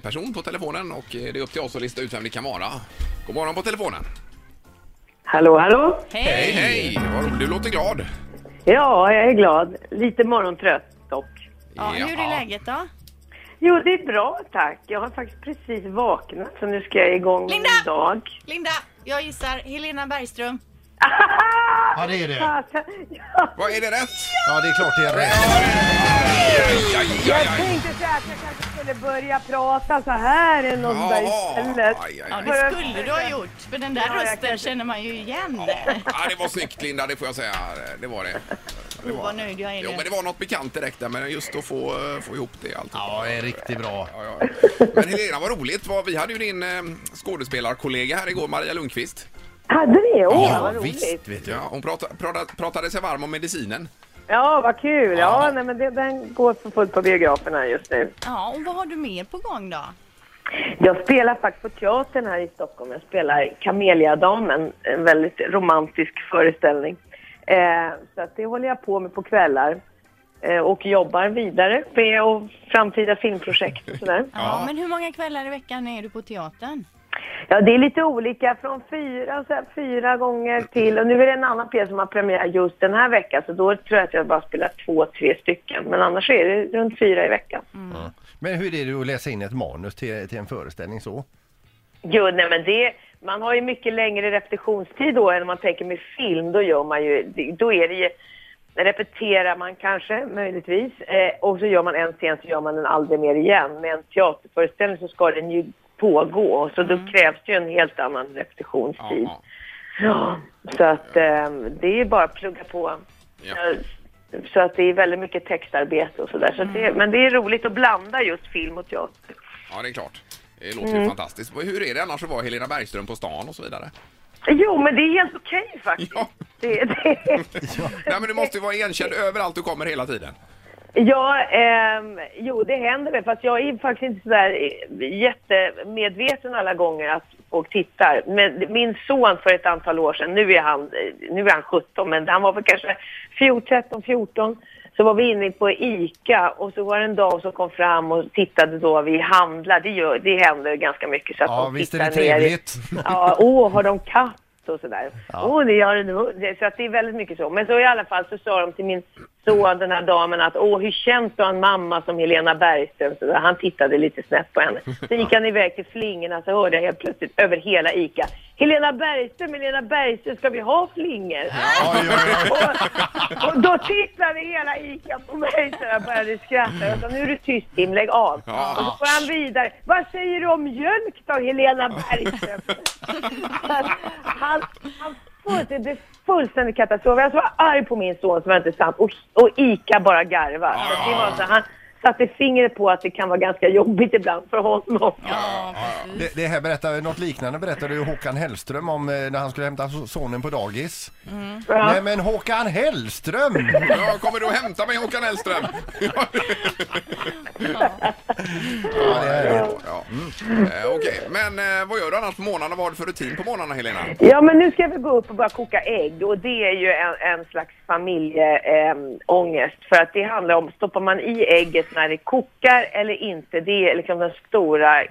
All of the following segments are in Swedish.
Person på telefonen och det är upp till oss att lista ut vem det kan vara. God morgon på telefonen. Hallå, hallå? Hej, hej! Vad- Du låter glad. Ja, jag är glad. Lite morgontrött dock. Ja, hur är läget då? Jo, det är bra tack. Jag har faktiskt precis vaknat så nu ska jag igång med Linda! min dag. Linda, jag gissar Helena Bergström. Ja, det är det. Ja, Vad är det rätt? Ja, det är klart det är rätt. Aj, aj, jag aj, aj. tänkte säga att jag kanske skulle börja prata så här eller något där istället. aj, aj, Ja, aj. det skulle du ha gjort. För den där Ja, jag rösten känner man ju igen. Ja, det var snyggt Linda, det får jag säga. Det var det. det Oh, vad nöjd jag är Jo, nu. men det var något bekant direkt där, men just att få, eh, få ihop det alltid. Ja, det är riktigt bra. Ja, ja. Men Helena, vad roligt. Vad- Vi hade ju din eh, skådespelarkollega här igår, Maria Lundqvist. Hade ni? Åh, Ja, vad roligt. visst vet du. Ja, hon pratade, pratade, pratade sig varm om medicinen. Ja, vad kul. Ja, Ja. nej, men det, den går för fullt på biograferna just nu. Ja, och vad har du mer på gång då? Jag spelar faktiskt på teatern här i Stockholm. Jag spelar Kameliadamen, en väldigt romantisk föreställning. Eh, så att det håller jag på med på kvällar. Eh, och jobbar vidare med och framtida filmprojekt och sådär. Ja. men hur många kvällar i veckan är du på teatern? Ja, det är lite olika. Från fyra, så här, fyra gånger till... Och nu är det en annan pjäs som har premiär just den här veckan. Så då tror jag att jag bara spelar två, tre stycken. Men annars är det runt fyra i veckan. Men hur är det att läsa in ett manus till, till en föreställning så? Jo, nej men det, man har ju mycket längre repetitionstid då än om man tänker med film. Då gör man ju, då är det ju, repeterar man kanske möjligtvis eh, och så gör man en scen så gör man den aldrig mer igen. Med en teaterföreställning så ska den ju pågå så då krävs det ju en helt annan repetitionstid. Ja, Ja, så att eh, det är bara att plugga på. ja. Så att det är väldigt mycket textarbete och sådär. Så att det, men det är roligt att blanda just film och teater. ja, det är klart. Det låter Mm. ju fantastiskt. Hur är det annars att vara Helena Bergström på stan och så vidare? Jo, men det är helt okej faktiskt. Ja. Det, det, Nej, men du måste ju vara igenkänd överallt du kommer hela tiden. Ja, ehm, jo det händer väl. Fast jag är faktiskt inte sådär eh, jättemedveten alla gånger att folk tittar. Men min son för ett antal år sedan, nu är han, eh, nu är han 17, men han var väl kanske 14, 13, 14. Så var vi inne på ICA och så var det en dam som kom fram och tittade då vi handlar. Det, gör, det händer ganska mycket. Så att Ja, de visst är det tittar ner i- trevligt. Ja, åh, har de katt och sådär. Åh, det gör det. Det- Så att det är väldigt mycket så. Men så i alla fall så sa de till min son, den här damen, att åh, hur känns det att ha en mamma som Helena Bergström? Så. Han tittade lite snett på henne. Sen gick han iväg till flingorna så hörde jag helt plötsligt över hela ICA. Helena Bergström, Helena Bergström, ska vi ha flingor? Och, och då tittade hela ICA på mig så jag började skratta. Jag sa, nu är du tyst Tim, lägg av. Ja. Och så får han vidare. Vad säger du om mjölk då, Helena Bergström? han, han, fullständigt, det är fullständig katastrof. Jag var så arg på min son som var inte sant. Och, och ICA bara garvar. Ja, Så det var så, han satte fingret på att det kan vara ganska jobbigt ibland för honom. Ja, Det, det här berättar, något liknande berättade ju Håkan Hellström om eh, när han skulle hämta sonen på dagis. Ja. Nej men Håkan Hellström! Ja, kommer du att hämta mig Håkan Hellström? Ja, det är det. Ja. Eh, Okej, men eh, vad gör du annars på morgnarna? Vad har du för rutin på morgnarna Helena? Ja, men nu ska vi gå upp och bara koka ägg och det är ju en, en slags familjeångest. för att det handlar om, stoppar man i ägget när det kokar eller inte? Det är liksom den stora,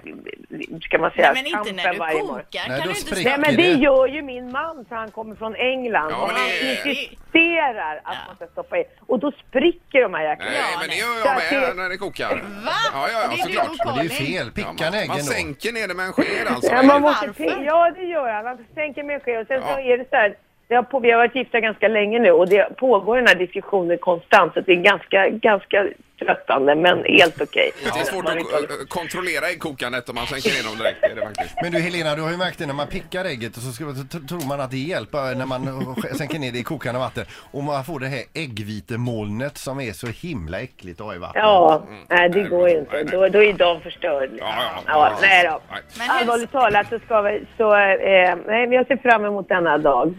ska man säga, Nej, men inte när du morgon. kokar. Nej, kan du inte Nej, men det gör ju min man för han kommer från England Ja, och han det- insisterar att man ska stoppa i. Och då spricker de här jäklarna. Nej, Ja, men det gör jag med det- när det kokar. Va? Ja, ja, ja, det är såklart. Men det är ju fel, Ja, picka en man, äggen man då. sänker ner det med en sked alltså. Ja, man måste ja, det gör han. Han sänker med ske. Och sen Ja. så är det så här, det har på, vi har varit gifta ganska länge nu och det pågår den här diskussionen konstant. Så det är ganska, ganska tröttande, men helt okej. Det är svårt att eh, kontrollera äggkokandet om man sänker ner dem direkt. Är det faktiskt. Men du Helena, du har ju märkt det när man pickar ägget och så ska, tror man att det hjälper när man sänker ner det i kokande vatten. Och man får det här äggvitemolnet som är så himla äckligt att ha i vattnet. Ja, nej det går ju inte. Då, då är dagen förstörd. Ja, ja, Ja, nej då. Nej. Men Allvarligt talat så ska vi, så, eh, nej, jag ser fram emot denna dag.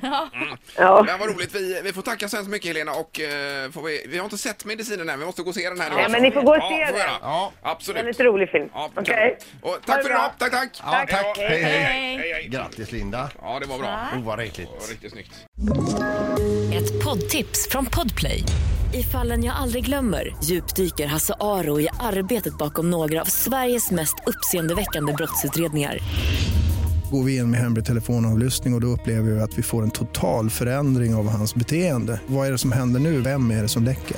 Ja. Men vad roligt. Vi, vi får tacka så hemskt mycket Helena och eh, får vi, vi har inte sett medicinen än. Vi måste gå och se den här Ja, också. men ni får gå och ja, se får vi den. göra. Ja. Absolut. Väldigt rolig film. Ja, Okej? Och Ha tack det för bra. idag. Tack, tack. Ja, tack. Hej, Hej, hej. hej. Grattis Linda. Ja, det var bra. Oh, vad. Det var riktigt snyggt. Ett poddtips från Podplay. I fallen jag aldrig glömmer djupdyker Hasse Aro i arbetet bakom några av Sveriges mest uppseendeväckande brottsutredningar. Går vi in med hemlig telefonavlyssning och, och då upplever vi att vi får en total förändring av hans beteende. Vad är det som händer nu? Vem är det som läcker?